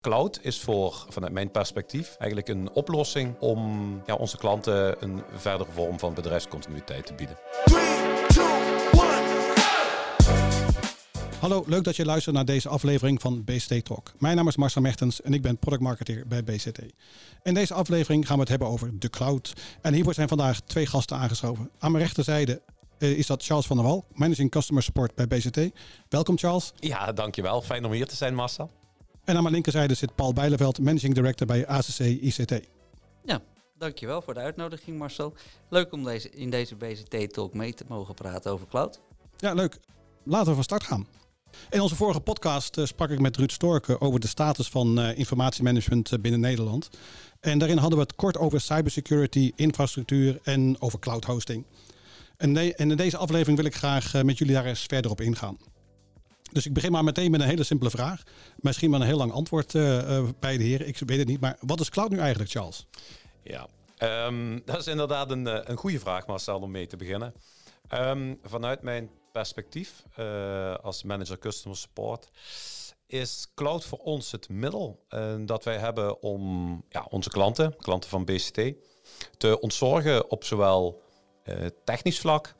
Cloud is voor, vanuit mijn perspectief, eigenlijk een oplossing om ja, onze klanten een verdere vorm van bedrijfscontinuïteit te bieden. Hallo, leuk dat je luistert naar deze aflevering van BCT Talk. Mijn naam is Marcel Mechtens en ik ben product marketeer bij BCT. In deze aflevering gaan we het hebben over de cloud. En hiervoor zijn vandaag twee gasten aangeschoven. Aan mijn rechterzijde eh, is dat Charles van der Wal, Managing Customer Support bij BCT. Welkom Charles. Ja, dankjewel. Fijn om hier te zijn, Marcel. En aan mijn linkerzijde zit Paul Bijleveld, Managing Director bij ACC ICT. Ja, dankjewel voor de uitnodiging Marcel. Leuk om deze, in deze BCT-talk mee te mogen praten over cloud. Ja, leuk. Laten we van start gaan. In onze vorige podcast uh, sprak ik met Ruud Storken over de status van uh, informatiemanagement binnen Nederland. En daarin hadden we het kort over cybersecurity, infrastructuur en over cloud hosting. En in deze aflevering wil ik graag met jullie daar eens verder op ingaan. Dus ik begin maar meteen met een hele simpele vraag. Misschien wel een heel lang antwoord bij de heren. Ik weet het niet. Maar wat is cloud nu eigenlijk, Charles? Ja, um, dat is inderdaad een, een goede vraag, Marcel, om mee te beginnen. Um, vanuit mijn perspectief als manager customer support is cloud voor ons het middel dat wij hebben om ja, onze klanten, klanten van BCT, te ontzorgen op zowel technisch vlak,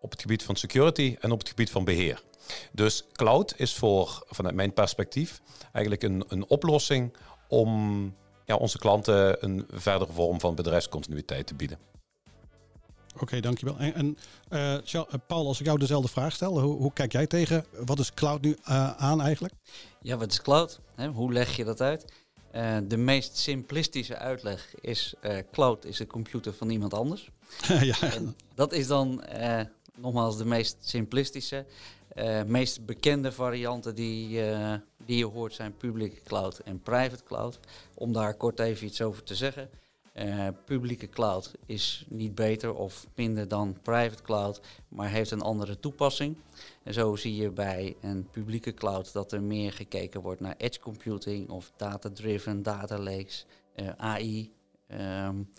op het gebied van security en op het gebied van beheer. Dus cloud is voor, vanuit mijn perspectief, eigenlijk een, een oplossing om ja, onze klanten een verdere vorm van bedrijfscontinuïteit te bieden. Oké, okay, dankjewel. En, en uh, Paul, als ik jou dezelfde vraag stel, hoe, hoe kijk jij tegen? Wat is cloud nu uh, aan eigenlijk? Ja, wat is cloud? Hè? Hoe leg je dat uit? Uh, de meest simplistische uitleg is: cloud is de computer van iemand anders. ja. En dat is dan nogmaals de meest simplistische. meest bekende varianten die, die je hoort zijn publieke cloud en private cloud. Om daar kort even iets over te zeggen. Uh, publieke cloud is niet beter of minder dan private cloud, maar heeft een andere toepassing. En zo zie je bij een publieke cloud dat er meer gekeken wordt naar edge computing of data-driven, data lakes, AI, um,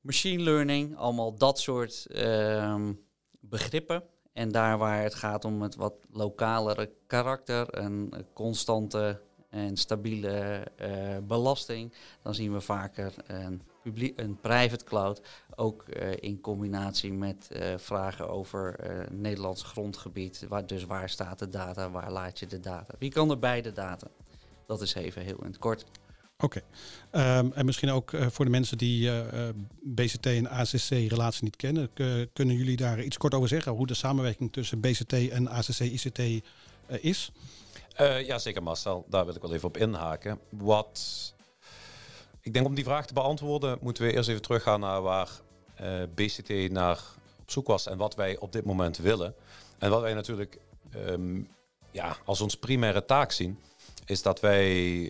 machine learning, allemaal dat soort um, begrippen. En daar waar het gaat om het wat lokalere karakter, een constante en stabiele uh, belasting, dan zien we vaker een, publiek, een private cloud, ook uh, in combinatie met uh, vragen over Nederlands grondgebied. Waar, dus waar staat de data, waar laat je de data? Wie kan er beide data? Dat is even heel in het kort. Oké. Um, en misschien ook voor de mensen die BCT en ACC-relatie niet kennen, kunnen jullie daar iets kort over zeggen? Hoe de samenwerking tussen BCT en ACC-ICT is? Uh, ja, zeker Marcel. Daar wil ik wel even op inhaken. Wat ik denk om die vraag te beantwoorden, moeten we eerst even teruggaan naar waar BCT naar op zoek was en wat wij op dit moment willen. En wat wij natuurlijk um, ja, als ons primaire taak zien, is dat wij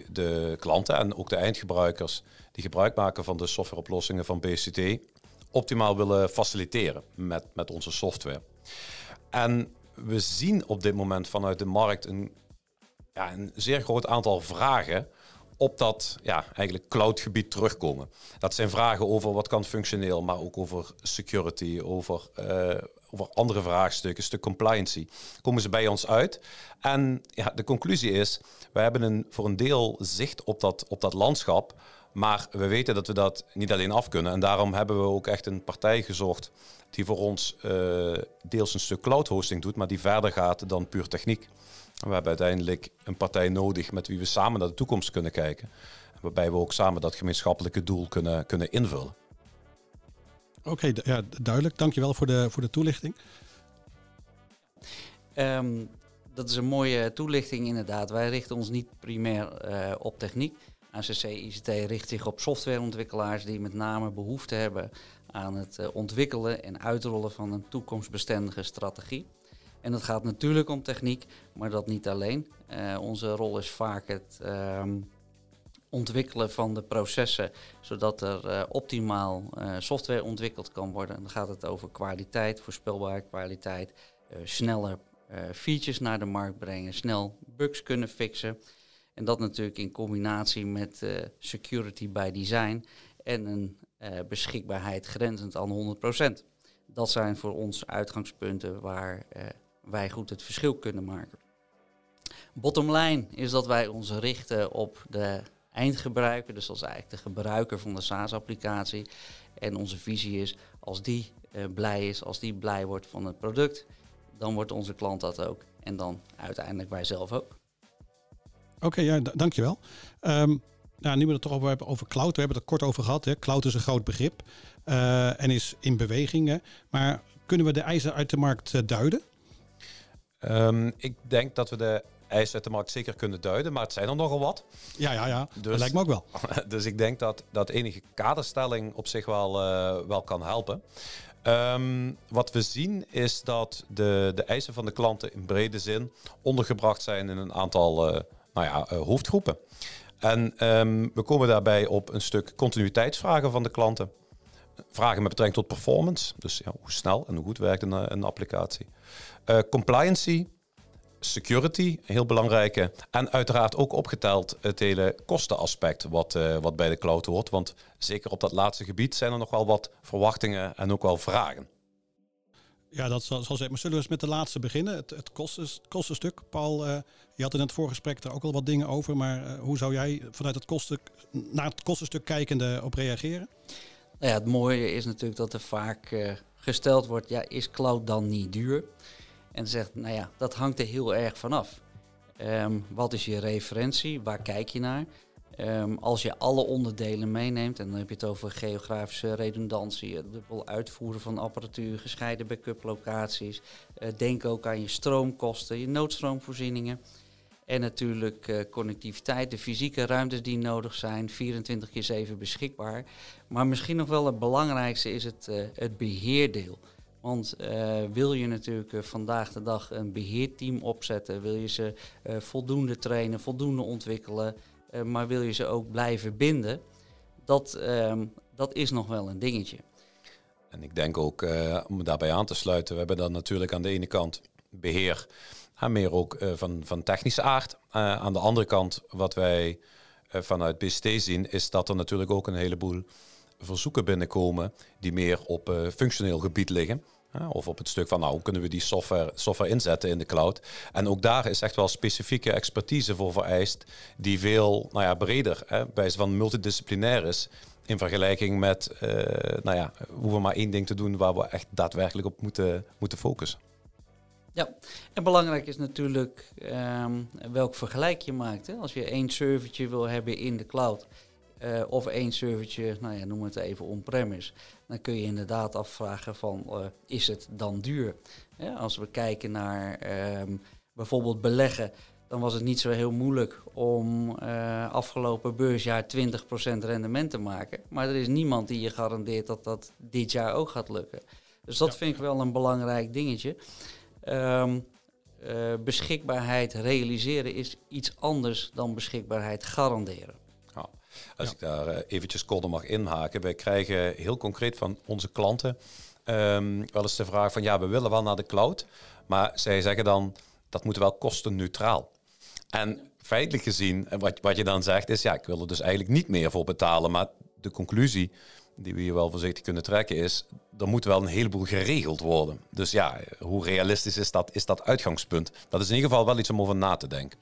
de klanten en ook de eindgebruikers die gebruik maken van de softwareoplossingen van BCT optimaal willen faciliteren met, met onze software. En we zien op dit moment vanuit de markt een ja, een zeer groot aantal vragen op dat ja, eigenlijk cloudgebied terugkomen. Dat zijn vragen over wat kan functioneel, maar ook over security, over, uh, over andere vraagstukken, stuk compliancy. Komen ze bij ons uit. En ja, de conclusie is, we hebben een, voor een deel zicht op dat, op dat landschap, maar we weten dat we dat niet alleen af kunnen. En daarom hebben we ook echt een partij gezocht die voor ons uh, deels een stuk cloud hosting doet, maar die verder gaat dan puur techniek. We hebben uiteindelijk een partij nodig met wie we samen naar de toekomst kunnen kijken. Waarbij we ook samen dat gemeenschappelijke doel kunnen, kunnen invullen. Oké, ja, duidelijk. Dankjewel voor de, voor de toelichting. Um, dat is een mooie toelichting inderdaad. Wij richten ons niet primair uh, op techniek. ACC ICT richt zich op softwareontwikkelaars die met name behoefte hebben aan het uh, ontwikkelen en uitrollen van een toekomstbestendige strategie. En dat gaat natuurlijk om techniek, maar dat niet alleen. Uh, onze rol is vaak het uh, ontwikkelen van de processen, zodat er uh, optimaal uh, software ontwikkeld kan worden. Dan gaat het over kwaliteit, voorspelbare kwaliteit, sneller features naar de markt brengen, snel bugs kunnen fixen. En dat natuurlijk in combinatie met security by design en een beschikbaarheid grenzend aan 100%. Dat zijn voor ons uitgangspunten waar wij goed het verschil kunnen maken. Bottom line is dat wij ons richten op de eindgebruiker, dus dat is eigenlijk de gebruiker van de SaaS-applicatie. En onze visie is, als die uh, blij is, als die blij wordt van het product, dan wordt onze klant dat ook. En dan uiteindelijk wij zelf ook. Oké, okay, ja, dankjewel. Um, nou, nu we het toch over hebben over cloud. We hebben het er kort over gehad. Hè. Cloud is een groot begrip uh, en is in beweging. Hè. Maar kunnen we de eisen uit de markt uh, duiden? Um, ik denk dat we de eisen uit de markt zeker kunnen duiden, maar het zijn er nogal wat. Ja, ja, ja. Dus, dat lijkt me ook wel. Dus ik denk dat, dat enige kaderstelling op zich wel, uh, wel kan helpen. Um, wat we zien is dat de, de eisen van de klanten in brede zin ondergebracht zijn in een aantal uh, nou ja, uh, hoofdgroepen. En um, we komen daarbij op een stuk continuïteitsvragen van de klanten. Vragen met betrekking tot performance, dus ja, hoe snel en hoe goed werkt een, een applicatie. compliancy, security, heel belangrijke. En uiteraard ook opgeteld het hele kostenaspect wat, uh, wat bij de cloud hoort. Want zeker op dat laatste gebied zijn er nog wel wat verwachtingen en ook wel vragen. Ja, dat zal, zal zijn. Maar zullen we eens met de laatste beginnen? Het, het kostenstuk. Paul, uh, je had in het voorgesprek er ook al wat dingen over. Maar uh, hoe zou jij vanuit het kosten, naar het kostenstuk kijkende op reageren? Nou ja, het mooie is natuurlijk dat er vaak gesteld wordt, ja, is cloud dan niet duur? En zegt, nou ja, dat hangt er heel erg vanaf. Um, wat is je referentie? Waar kijk je naar? Um, als je alle onderdelen meeneemt, en dan heb je het over geografische redundantie, het dubbel uitvoeren van apparatuur, gescheiden backup locaties. Uh, denk ook aan je stroomkosten, je noodstroomvoorzieningen. En natuurlijk uh, connectiviteit, de fysieke ruimtes die nodig zijn, 24 keer 7 beschikbaar. Maar misschien nog wel het belangrijkste is het, uh, het beheerdeel. Want uh, wil je natuurlijk uh, vandaag de dag een beheerteam opzetten, wil je ze uh, voldoende trainen, voldoende ontwikkelen, maar wil je ze ook blijven binden, dat, ehm, dat is nog wel een dingetje. En ik denk ook, om daarbij aan te sluiten, we hebben dan natuurlijk aan de ene kant beheer, en meer ook van, van technische aard. aan de andere kant, wat wij vanuit BST zien, is dat er natuurlijk ook een heleboel verzoeken binnenkomen die meer op functioneel gebied liggen. Of op het stuk van, nou, hoe kunnen we die software, software inzetten in de cloud? En ook daar is echt wel specifieke expertise voor vereist, die veel nou ja, breder, hè, bij van multidisciplinair is, in vergelijking met uh, nou ja, hoe we maar één ding te doen waar we echt daadwerkelijk op moeten, moeten focussen. Ja, en belangrijk is natuurlijk um, welk vergelijk je maakt. Hè? Als je één servertje wil hebben in de cloud, uh, of één servertje, nou ja, noem het even on-premise. Dan kun je inderdaad afvragen van, uh, is het dan duur? Ja, als we kijken naar um, bijvoorbeeld beleggen, dan was het niet zo heel moeilijk om uh, afgelopen beursjaar 20% rendement te maken. Maar er is niemand die je garandeert dat dat dit jaar ook gaat lukken. Dus dat ja. vind ik wel een belangrijk dingetje. Um, beschikbaarheid realiseren is iets anders dan beschikbaarheid garanderen. Als ik daar uh, eventjes kort mag inhaken. Wij krijgen heel concreet van onze klanten um, wel eens de vraag van ja, we willen wel naar de cloud. Maar zij zeggen dan dat moet wel kostenneutraal. En feitelijk gezien, eh, wat, wat je dan zegt is ja, ik wil er dus eigenlijk niet meer voor betalen. Maar de conclusie die we hier wel voorzichtig kunnen trekken is, er moet wel een heleboel geregeld worden. Dus ja, hoe realistisch is dat, is dat uitgangspunt? Dat is in ieder geval wel iets om over na te denken.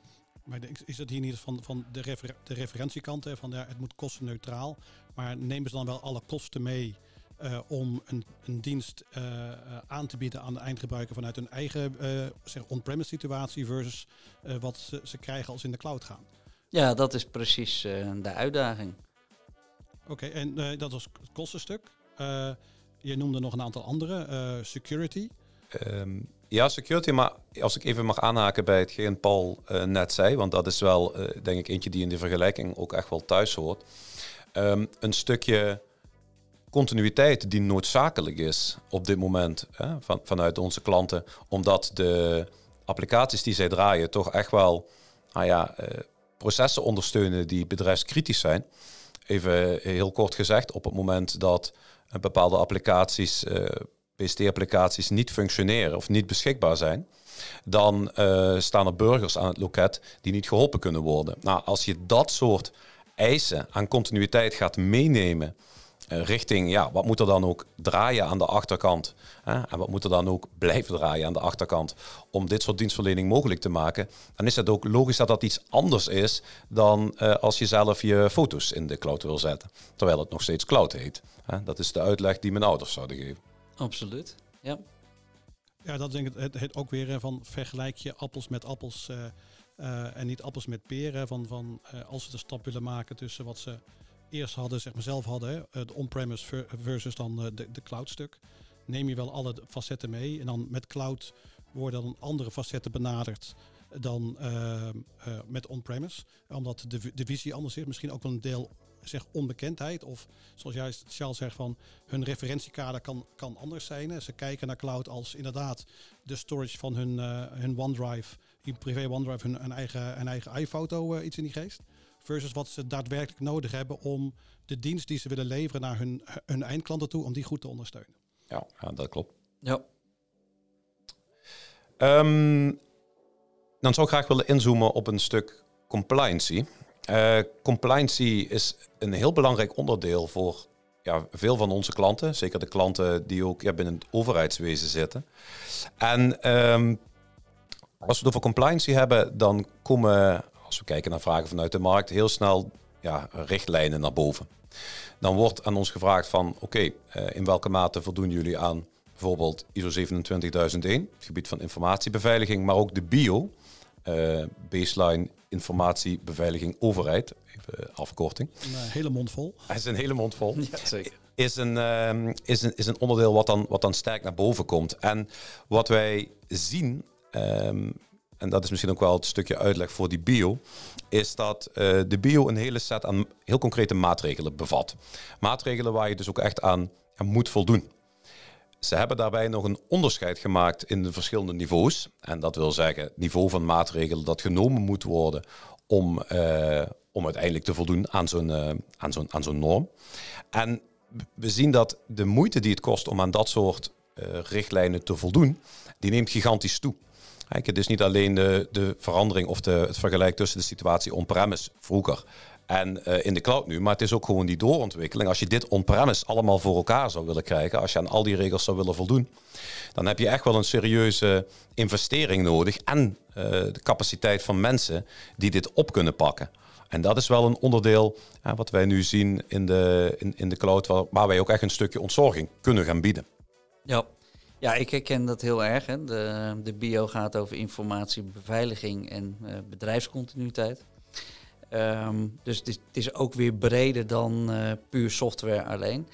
Maar is het hier niet van, van de, refer, de referentiekant, hè, van ja, het moet kostenneutraal, maar nemen ze dan wel alle kosten mee uh, om een, een dienst uh, aan te bieden aan de eindgebruiker vanuit hun eigen uh, zeg on-premise situatie versus wat ze, ze, krijgen als ze in de cloud gaan? Ja, dat is precies de uitdaging. Oké, okay, en dat was het kostenstuk. je noemde nog een aantal andere, security. Um, ja, security, maar als ik even mag aanhaken bij hetgeen Paul uh, net zei, want dat is wel, uh, denk ik, eentje die in de vergelijking ook echt wel thuis hoort. Um, een stukje continuïteit die noodzakelijk is op dit moment hè, van, vanuit onze klanten, omdat de applicaties die zij draaien toch echt wel nou ja, uh, processen ondersteunen die bedrijfskritisch zijn. Even heel kort gezegd, op het moment dat bepaalde applicaties PST-applicaties niet functioneren of niet beschikbaar zijn, dan uh, staan er burgers aan het loket die niet geholpen kunnen worden. Nou, als je dat soort eisen aan continuïteit gaat meenemen richting, ja, wat moet er dan ook draaien aan de achterkant? Hè? En wat moet er dan ook blijven draaien aan de achterkant om dit soort dienstverlening mogelijk te maken? Dan is het ook logisch dat dat iets anders is dan uh, als je zelf je foto's in de cloud wil zetten. Terwijl het nog steeds cloud heet. Hè? Dat is de uitleg die mijn ouders zouden geven. Absoluut, ja. Ja, dat denk ik het, het ook weer van vergelijk je appels met appels uh, uh, en niet appels met peren. Van, van als ze de stap willen maken tussen wat ze eerst hadden, zeg maar zelf hadden, de on-premise versus dan de, de cloud stuk, neem je wel alle facetten mee. En dan met cloud worden dan andere facetten benaderd dan met on-premise. Omdat de, de visie anders is. Misschien ook wel een deel zeg, onbekendheid. Of zoals juist Charles zegt van hun referentiekader kan, kan anders zijn. Ze kijken naar cloud als inderdaad de storage van hun, uh, hun OneDrive, hun privé OneDrive, hun, hun eigen, hun eigen iPhoto iets in die geest versus wat ze daadwerkelijk nodig hebben om de dienst die ze willen leveren naar hun, hun eindklanten toe, om die goed te ondersteunen. Ja, ja dat klopt. Ja. Um, dan zou ik graag willen inzoomen op een stuk compliancy. Uh, compliancy is een heel belangrijk onderdeel voor ja, veel van onze klanten. Zeker de klanten die ook ja, binnen het overheidswezen zitten. En um, als we het over compliancy hebben, dan komen als we kijken naar vragen vanuit de markt, heel snel ja, richtlijnen naar boven. Dan wordt aan ons gevraagd van oké, eh, in welke mate voldoen jullie aan bijvoorbeeld ISO 27001, het gebied van informatiebeveiliging, maar ook de BIO, uh, baseline informatiebeveiliging overheid, even afkorting. Een uh, hele mond vol. Hij is een hele mond vol. Ja, zeker. Is een, uh, is, een, is een onderdeel wat dan, wat dan sterk naar boven komt. En wat wij zien, um, en dat is misschien ook wel het stukje uitleg voor die bio, is dat uh, de bio een hele set aan heel concrete maatregelen bevat. Maatregelen waar je dus ook echt aan, aan moet voldoen. Ze hebben daarbij nog een onderscheid gemaakt in de verschillende niveaus. En dat wil zeggen, het niveau van maatregelen dat genomen moet worden om, uh, om uiteindelijk te voldoen aan zo'n uh, aan zo'n aan zo'n norm. En we zien dat de moeite die het kost om aan dat soort uh, richtlijnen te voldoen, die neemt gigantisch toe. Kijk, het is niet alleen de, de verandering of de, het vergelijk tussen de situatie on-premise vroeger en uh, in de cloud nu, maar het is ook gewoon die doorontwikkeling. Als je dit on-premise allemaal voor elkaar zou willen krijgen, als je aan al die regels zou willen voldoen, dan heb je echt wel een serieuze investering nodig en uh, de capaciteit van mensen die dit op kunnen pakken. En dat is wel een onderdeel wat wij nu zien in de, in, in de cloud, waar, waar wij ook echt een stukje ontzorging kunnen gaan bieden. Ja, ja, ik herken dat heel erg. Hè. De, de bio gaat over informatiebeveiliging en uh, bedrijfscontinuïteit. Um, dus het is, ook weer breder dan uh, puur software alleen.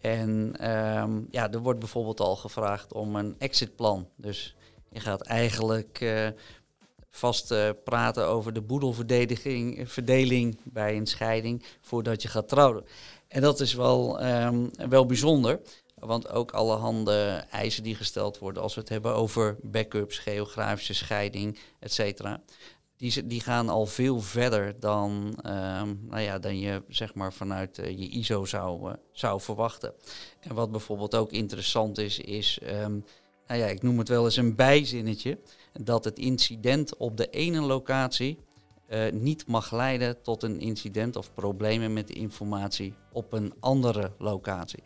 En um, ja, er wordt bijvoorbeeld al gevraagd om een exitplan. Dus je gaat eigenlijk uh, vast praten over de boedelverdeling verdeling bij een scheiding voordat je gaat trouwen. En dat is wel, um, wel bijzonder. Want ook alle handen eisen die gesteld worden, als we het hebben over backups, geografische scheiding, et cetera, die, die gaan al veel verder dan, um, nou ja, dan je zeg maar, vanuit uh, je ISO zou, uh, zou verwachten. En wat bijvoorbeeld ook interessant is, is, um, nou ja, ik noem het wel eens een bijzinnetje, dat het incident op de ene locatie uh, niet mag leiden tot een incident of problemen met de informatie op een andere locatie.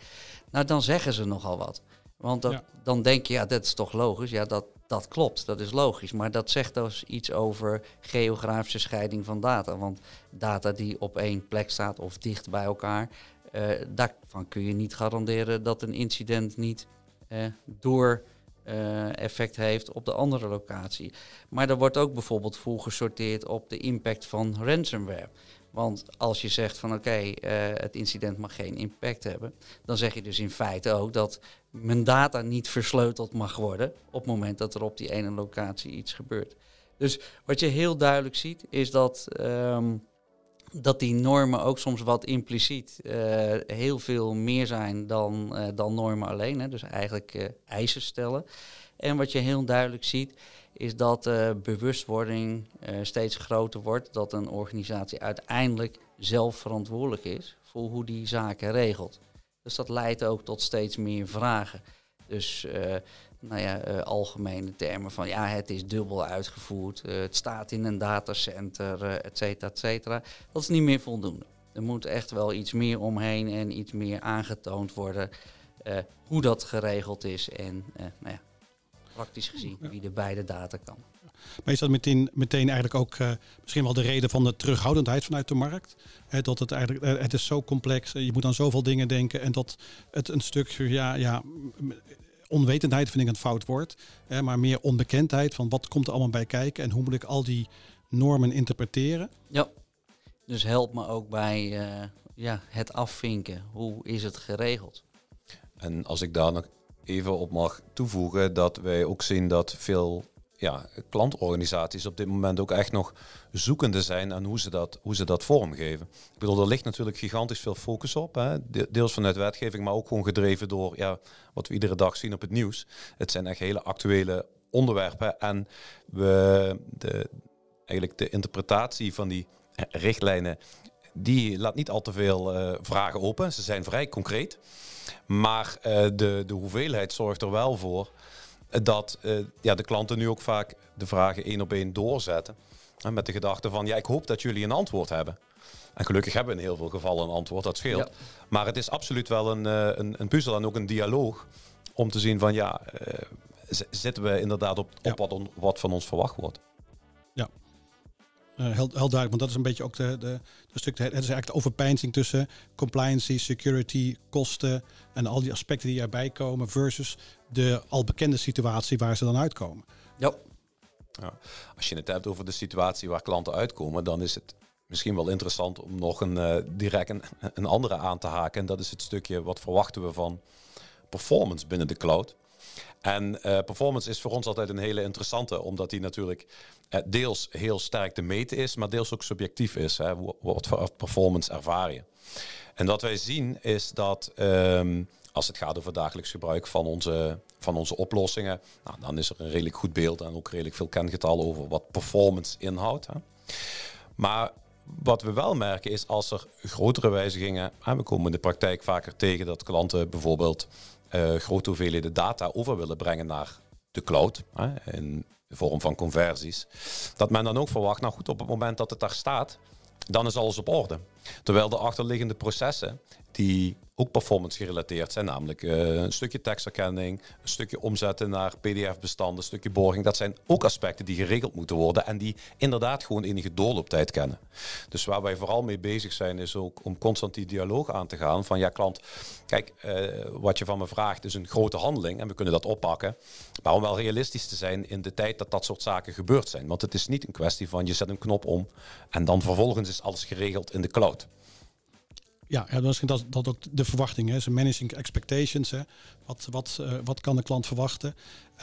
Nou, dan zeggen ze nogal wat. Want dat, dan denk je, ja, dat is toch logisch? Ja, dat, dat klopt, dat is logisch. Maar dat zegt dus iets over geografische scheiding van data. Want data die op één plek staat of dicht bij elkaar, uh, daarvan kun je niet garanderen dat een incident niet uh, door uh, effect heeft op de andere locatie. Maar er wordt ook bijvoorbeeld voor gesorteerd op de impact van ransomware. Want als je zegt van oké, okay, het incident mag geen impact hebben, dan zeg je dus in feite ook dat mijn data niet versleuteld mag worden op het moment dat er op die ene locatie iets gebeurt. Dus wat je heel duidelijk ziet is dat, um, dat die normen ook soms wat impliciet uh, heel veel meer zijn dan, uh, dan normen alleen. Hè. Dus eigenlijk eisen stellen. En wat je heel duidelijk ziet is dat bewustwording steeds groter wordt. Dat een organisatie uiteindelijk zelf verantwoordelijk is voor hoe die zaken regelt. Dus dat leidt ook tot steeds meer vragen. Dus uh, nou ja, algemene termen van ja, het is dubbel uitgevoerd, het staat in een datacenter, et cetera, et cetera. Dat is niet meer voldoende. er moet echt wel iets meer omheen en iets meer aangetoond worden hoe dat geregeld is en nou ja, praktisch gezien wie de beide data kan. Maar is dat meteen, meteen eigenlijk ook uh, misschien wel de reden van de terughoudendheid vanuit de markt? dat het eigenlijk, uh, het is zo complex, je moet aan zoveel dingen denken en dat het een stukje, ja, ja, onwetendheid vind ik een fout woord, hè, maar meer onbekendheid van wat komt er allemaal bij kijken en hoe moet ik al die normen interpreteren? Ja, dus help me ook bij uh, ja, het afvinken. Hoe is het geregeld? En als ik daar nog even op mag toevoegen, dat wij ook zien dat veel ja, klantorganisaties op dit moment ook echt nog zoekende zijn aan hoe ze dat, hoe ze dat vormgeven. Ik bedoel, er ligt natuurlijk gigantisch veel focus op. Hè? Deels vanuit wetgeving, maar ook gewoon gedreven door ja, wat we iedere dag zien op het nieuws. Het zijn echt hele actuele onderwerpen. En we, de, eigenlijk de interpretatie van die richtlijnen, die laat niet al te veel uh, vragen open. Ze zijn vrij concreet. Maar uh, de, de hoeveelheid zorgt er wel voor dat uh, ja, de klanten nu ook vaak de vragen één op één doorzetten. met de gedachte van, ja, ik hoop dat jullie een antwoord hebben. En gelukkig hebben we in heel veel gevallen een antwoord, dat scheelt. Maar het is absoluut wel een, uh, een, een, puzzel en ook een dialoog om te zien van, ja, uh, zitten we inderdaad op, op wat, on, wat van ons verwacht wordt. Uh, heel, duidelijk, want dat is een beetje ook de, de, stuk. Het is eigenlijk de overpeinzing tussen compliancy, security, kosten en al die aspecten die erbij komen versus de al bekende situatie waar ze dan uitkomen. Ja. ja. Als je het hebt over de situatie waar klanten uitkomen, dan is het misschien wel interessant om nog een uh, direct een, een andere aan te haken. En dat is het stukje wat verwachten we van performance binnen de cloud. En uh, performance is voor ons altijd een hele interessante, omdat die natuurlijk uh, deels heel sterk te meten is, maar deels ook subjectief is. Hè. Wat voor performance ervaar je? En wat wij zien is dat um, als het gaat over dagelijks gebruik van onze, van onze oplossingen, nou, dan is er een redelijk goed beeld en ook redelijk veel kengetal over wat performance inhoudt. Hè. Maar wat we wel merken is als er grotere wijzigingen, en we komen in de praktijk vaker tegen dat klanten bijvoorbeeld grote hoeveelheden data over willen brengen naar de cloud, in de vorm van conversies, dat men dan ook verwacht, nou goed, op het moment dat het daar staat, dan is alles op orde. Terwijl de achterliggende processen, die ook performance gerelateerd zijn, namelijk uh, een stukje tekstherkenning, een stukje omzetten naar PDF-bestanden, een stukje borging. Dat zijn ook aspecten die geregeld moeten worden en die inderdaad gewoon enige doorlooptijd kennen. Dus waar wij vooral mee bezig zijn, is ook om constant die dialoog aan te gaan van ja klant, kijk, uh, wat je van me vraagt is een grote handeling en we kunnen dat oppakken. Maar om wel realistisch te zijn in de tijd dat dat soort zaken gebeurd zijn. Want het is niet een kwestie van je zet een knop om en dan vervolgens is alles geregeld in de cloud. Ja, ja misschien dat, dat ook de verwachting is. Managing expectations. Hè. Wat, wat, uh, wat kan de klant verwachten?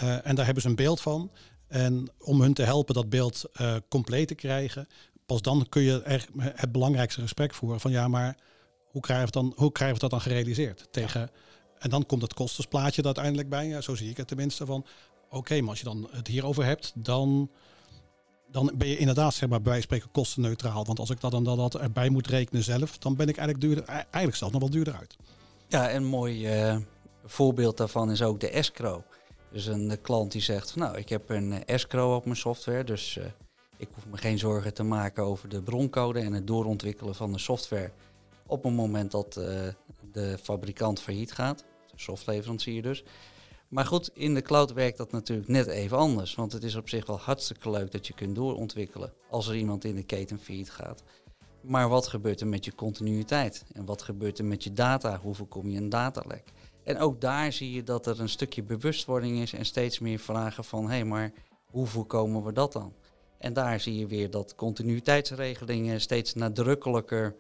Uh, en daar hebben ze een beeld van. En om hun te helpen dat beeld uh, compleet te krijgen, pas dan kun je er het belangrijkste gesprek voeren van ja, maar hoe krijgen we, dan, hoe krijgen we dat dan gerealiseerd? Tegen, ja. En dan komt het kostensplaatje er uiteindelijk bij. Ja, zo zie ik het tenminste van oké, okay, maar als je dan het hierover hebt, dan dan ben je inderdaad zeg maar, bij spreken kostenneutraal. Want als ik dat dan dat erbij moet rekenen zelf, dan ben ik eigenlijk, eigenlijk zelf nog wel duurder uit. Ja, een mooi uh, voorbeeld daarvan is ook de escrow. Dus een klant die zegt, nou, ik heb een eh, escrow op mijn software, dus ik hoef me geen zorgen te maken over de broncode en het doorontwikkelen van de software op het moment dat de fabrikant failliet gaat, de softleverancier dus. Maar goed, in de cloud werkt dat natuurlijk net even anders. Want het is op zich wel hartstikke leuk dat je kunt doorontwikkelen als er iemand in de keten failliet gaat. Maar wat gebeurt er met je continuïteit? En wat gebeurt er met je data? Hoe voorkom je een datalek? En ook daar zie je dat er een stukje bewustwording is en steeds meer vragen van hé, hey, maar hoe voorkomen we dat dan? En daar zie je weer dat continuïteitsregelingen steeds nadrukkelijker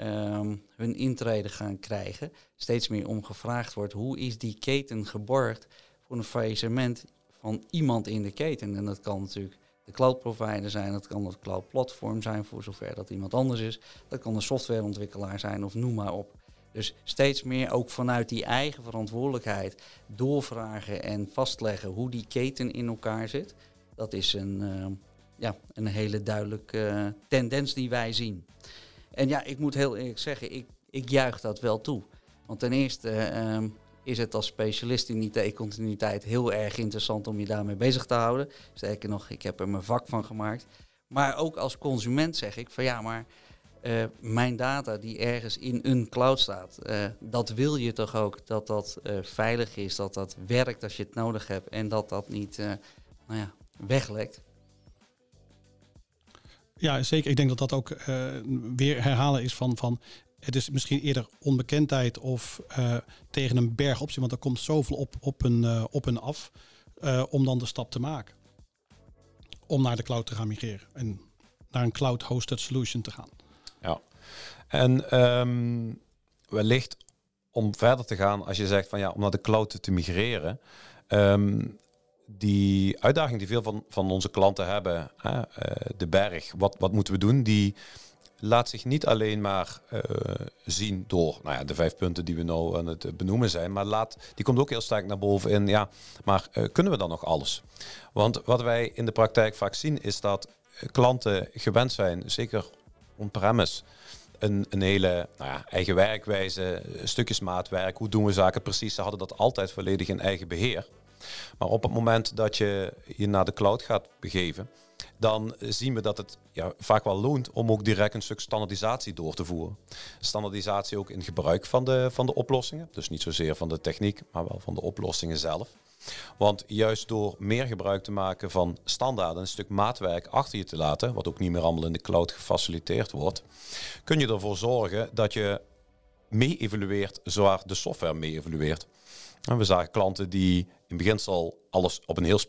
um, hun intrede gaan krijgen, steeds meer om gevraagd wordt hoe is die keten geborgd voor een faillissement van iemand in de keten. En dat kan natuurlijk de cloud provider zijn, dat kan het cloud platform zijn voor zover dat iemand anders is, dat kan een softwareontwikkelaar zijn of noem maar op. Dus steeds meer ook vanuit die eigen verantwoordelijkheid doorvragen en vastleggen hoe die keten in elkaar zit. Dat is een, uh, ja, een hele duidelijke uh, tendens die wij zien. En ja, ik moet heel eerlijk zeggen, ik, ik juich dat wel toe. Want ten eerste um, is het als specialist in IT-continuïteit heel erg interessant om je daarmee bezig te houden. Sterker nog, ik heb er mijn vak van gemaakt. Maar ook als consument zeg ik van ja, maar uh, mijn data die ergens in een cloud staat, uh, dat wil je toch ook dat dat uh, veilig is, dat dat werkt als je het nodig hebt en dat dat niet nou ja, weglekt. Ja, zeker. Ik denk dat dat ook weer herhalen is van, van het is misschien eerder onbekendheid of tegen een berg optie, want er komt zoveel op, op, een, op een af om dan de stap te maken. Om naar de cloud te gaan migreren en naar een cloud-hosted solution te gaan. Ja, en um, wellicht om verder te gaan, als je zegt van ja, om naar de cloud te migreren. Um, die uitdaging die veel van, van onze klanten hebben, hè, uh, de berg, wat, wat moeten we doen? Die laat zich niet alleen maar uh, zien door nou ja, de vijf punten die we nou aan het benoemen zijn, maar laat, die komt ook heel sterk naar boven in, ja, maar uh, kunnen we dan nog alles? Want wat wij in de praktijk vaak zien is dat klanten gewend zijn, zeker on-premise een, een hele nou ja, eigen werkwijze, stukjes maatwerk. Hoe doen we zaken precies? Ze hadden dat altijd volledig in eigen beheer. Maar op het moment dat je je naar de cloud gaat begeven, dan zien we dat het ja, vaak wel loont om ook direct een stuk standaardisatie door te voeren. Standaardisatie ook in gebruik van de, van de oplossingen. Dus niet zozeer van de techniek, maar wel van de oplossingen zelf. Want juist door meer gebruik te maken van standaarden, een stuk maatwerk achter je te laten, wat ook niet meer allemaal in de cloud gefaciliteerd wordt, kun je ervoor zorgen dat je mee evalueert, zoals de software mee evalueert. En we zagen klanten die in beginsel alles op een heel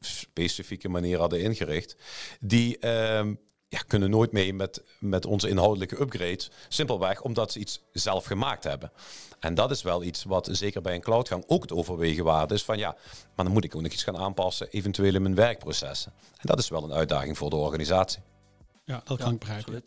specifieke manier hadden ingericht, die ehm, ja, kunnen nooit mee met, met onze inhoudelijke upgrades. Simpelweg omdat ze iets zelf gemaakt hebben. En dat is wel iets wat zeker bij een cloudgang ook het overwegen waard is. Van ja, maar dan moet ik ook nog iets gaan aanpassen, eventueel in mijn werkprocessen. En dat is wel een uitdaging voor de organisatie. Ja, dat kan ik begrijpen.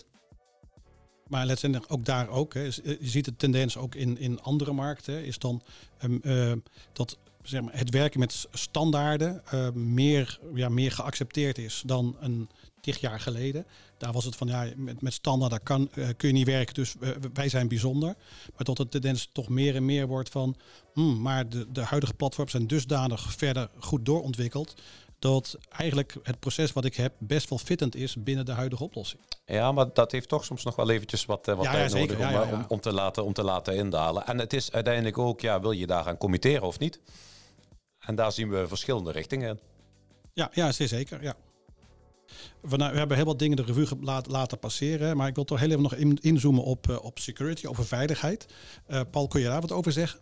Maar letztendelijk ook daar ook. Hè, je ziet de tendens ook in, in andere markten. Is dan um, uh, dat zeg maar, het werken met standaarden uh, meer, ja, meer geaccepteerd is dan een tig jaar geleden. Daar was het van ja, met, met standaard daar kan, kun je niet werken, dus wij zijn bijzonder. Maar tot de tendens toch meer en meer wordt van, mm, maar de, de huidige platforms zijn dusdanig verder goed doorontwikkeld. Dat eigenlijk het proces wat ik heb best wel fittend is binnen de huidige oplossing. Ja, maar dat heeft toch soms nog wel eventjes wat, uh, wat ja, tijd ja, nodig om, ja, om, om, te laten, om te laten indalen. En het is uiteindelijk ook, ja, wil je daaraan committeren of niet? En daar zien we verschillende richtingen in. Ja, ja zeker. Ja. We, nou, we hebben heel wat dingen de revue laten passeren. Maar ik wil toch heel even nog inzoomen op, uh, op security, over veiligheid. Uh, Paul, kun je daar wat over zeggen?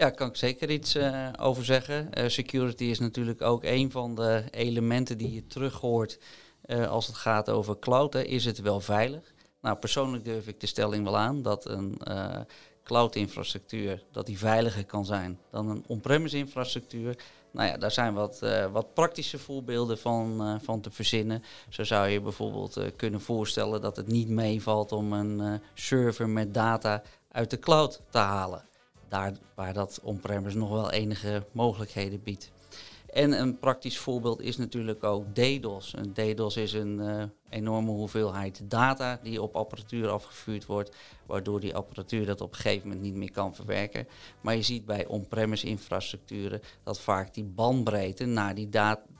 Ja, kan ik zeker iets uh, over zeggen. security is natuurlijk ook een van de elementen die je terug hoort als het gaat over cloud. Is het wel veilig? Nou, persoonlijk durf ik de stelling wel aan dat een cloud-infrastructuur dat die veiliger kan zijn dan een on-premise infrastructuur. Nou ja, daar zijn wat, wat praktische voorbeelden van, van te verzinnen. Zo zou je bijvoorbeeld kunnen voorstellen dat het niet meevalt om een server met data uit de cloud te halen. Daar waar dat on-premise nog wel enige mogelijkheden biedt. En een praktisch voorbeeld is natuurlijk ook DDoS. Een DDoS is een uh, enorme hoeveelheid data die op apparatuur afgevuurd wordt, waardoor die apparatuur dat op een gegeven moment niet meer kan verwerken. Maar je ziet bij on-premise infrastructuren dat vaak die bandbreedte naar die,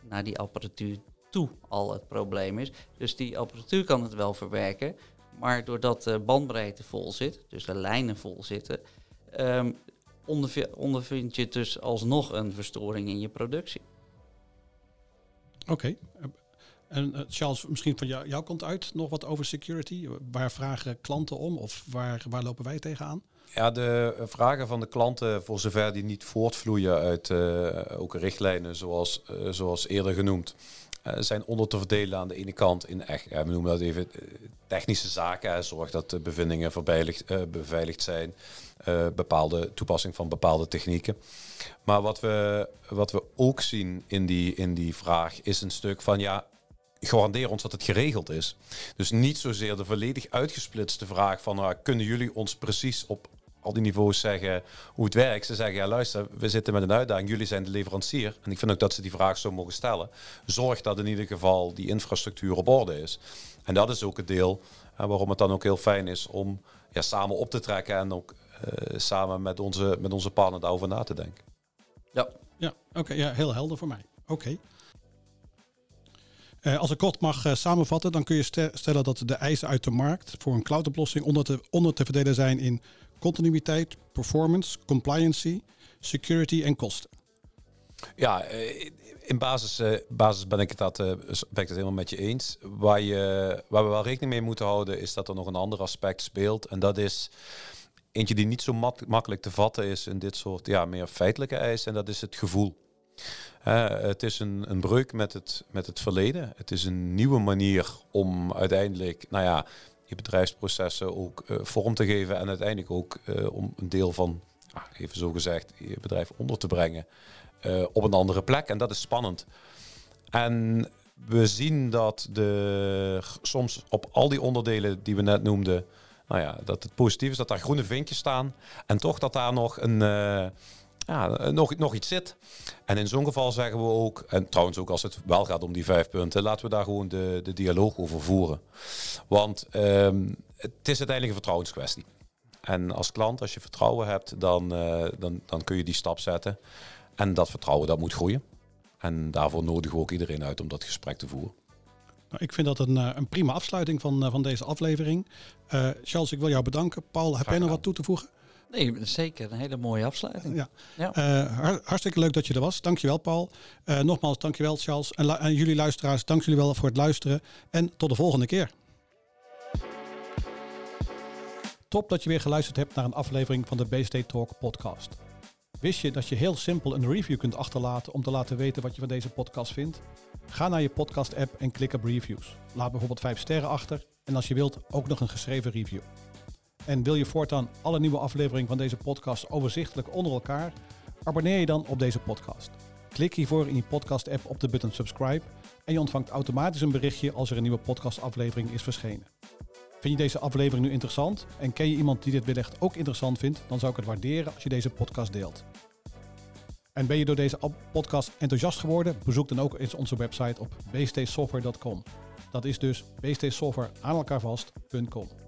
naar die apparatuur toe al het probleem is. Dus die apparatuur kan het wel verwerken, maar doordat de bandbreedte vol zit, dus de lijnen vol zitten, um, ondervind je dus alsnog een verstoring in je productie. Oké. En uh, Charles, misschien van jou, jouw kant uit nog wat over security. Waar vragen klanten om of waar, waar lopen wij tegenaan? Ja, de vragen van de klanten, voor zover die niet voortvloeien uit uh, ook richtlijnen zoals, uh, zoals eerder genoemd, zijn onder te verdelen aan de ene kant in echt, we noemen dat even technische zaken. Zorg dat de bevindingen beveiligd, beveiligd zijn. Bepaalde toepassing van bepaalde technieken. Maar wat we, wat we ook zien in die, in die vraag is een stuk van ja, garandeer ons dat het geregeld is. Dus niet zozeer de volledig uitgesplitste vraag van nou, kunnen jullie ons precies op al die niveaus zeggen hoe het werkt. Ze zeggen ja luister, we zitten met een uitdaging, jullie zijn de leverancier. En ik vind ook dat ze die vraag zo mogen stellen. Zorg dat in ieder geval die infrastructuur op orde is. En dat is ook het deel uh, waarom het dan ook heel fijn is om ja, samen op te trekken en ook uh, samen met onze, met onze partner daarover na te denken. Ja, ja oké, ja, heel helder voor mij. Oké. als ik kort mag samenvatten, dan kun je stellen dat de eisen uit de markt voor een cloudoplossing onder te, onder te verdelen zijn in continuïteit, performance, compliancy, security en kosten. Ja, in basis, uh, basis ben, ik het dat, uh, ben ik het helemaal met je eens. Waar, je, waar we wel rekening mee moeten houden, is dat er nog een ander aspect speelt. En dat is eentje die niet zo mak makkelijk te vatten is in dit soort ja, meer feitelijke eisen. En dat is het gevoel. het is een, een breuk met het, met het verleden. Het is een nieuwe manier om uiteindelijk, nou ja, je bedrijfsprocessen ook uh, vorm te geven. En uiteindelijk ook om een deel van, ah, even zo gezegd, je bedrijf onder te brengen. Eh, op een andere plek. En dat is spannend. En we zien dat de, soms op al die onderdelen die we net noemden, nou ja, dat het positief is dat daar groene vinkjes staan. En toch dat daar nog een. Ja, nog, nog iets zit. En in zo'n geval zeggen we ook, en trouwens ook als het wel gaat om die vijf punten, laten we daar gewoon de, de dialoog over voeren. Want um, het is uiteindelijk een vertrouwenskwestie. En als klant, als je vertrouwen hebt, dan, uh, dan, dan kun je die stap zetten. En dat vertrouwen dat moet groeien. En daarvoor nodigen we ook iedereen uit om dat gesprek te voeren. Nou, ik vind dat een, eh, een prima afsluiting van, eh, van deze aflevering. Uh, Charles, ik wil jou bedanken. Paul, heb jij nog wat toe te voegen? Nee, zeker. Een hele mooie afsluiting. Ja. ja. hartstikke leuk dat je er was. Dankjewel, Paul. nogmaals, dankjewel, Charles. En, en jullie luisteraars, dank jullie wel voor het luisteren. En tot de volgende keer. Top dat je weer geluisterd hebt naar een aflevering van de BSD Talk podcast. Wist je dat je heel simpel een review kunt achterlaten om te laten weten wat je van deze podcast vindt? Ga naar je podcast-app en klik op reviews. Laat bijvoorbeeld 5 sterren achter en als je wilt ook nog een geschreven review. En wil je voortaan alle nieuwe afleveringen van deze podcast overzichtelijk onder elkaar? Abonneer je dan op deze podcast. Klik hiervoor in je podcast-app op de button subscribe en je ontvangt automatisch een berichtje als er een nieuwe podcastaflevering is verschenen. Vind je deze aflevering nu interessant en ken je iemand die dit wellicht ook interessant vindt, dan zou ik het waarderen als je deze podcast deelt. En ben je door deze podcast enthousiast geworden? Bezoek dan ook eens onze website op bstsoftware.com. Dat is dus bstsoftware aan elkaar vast.com.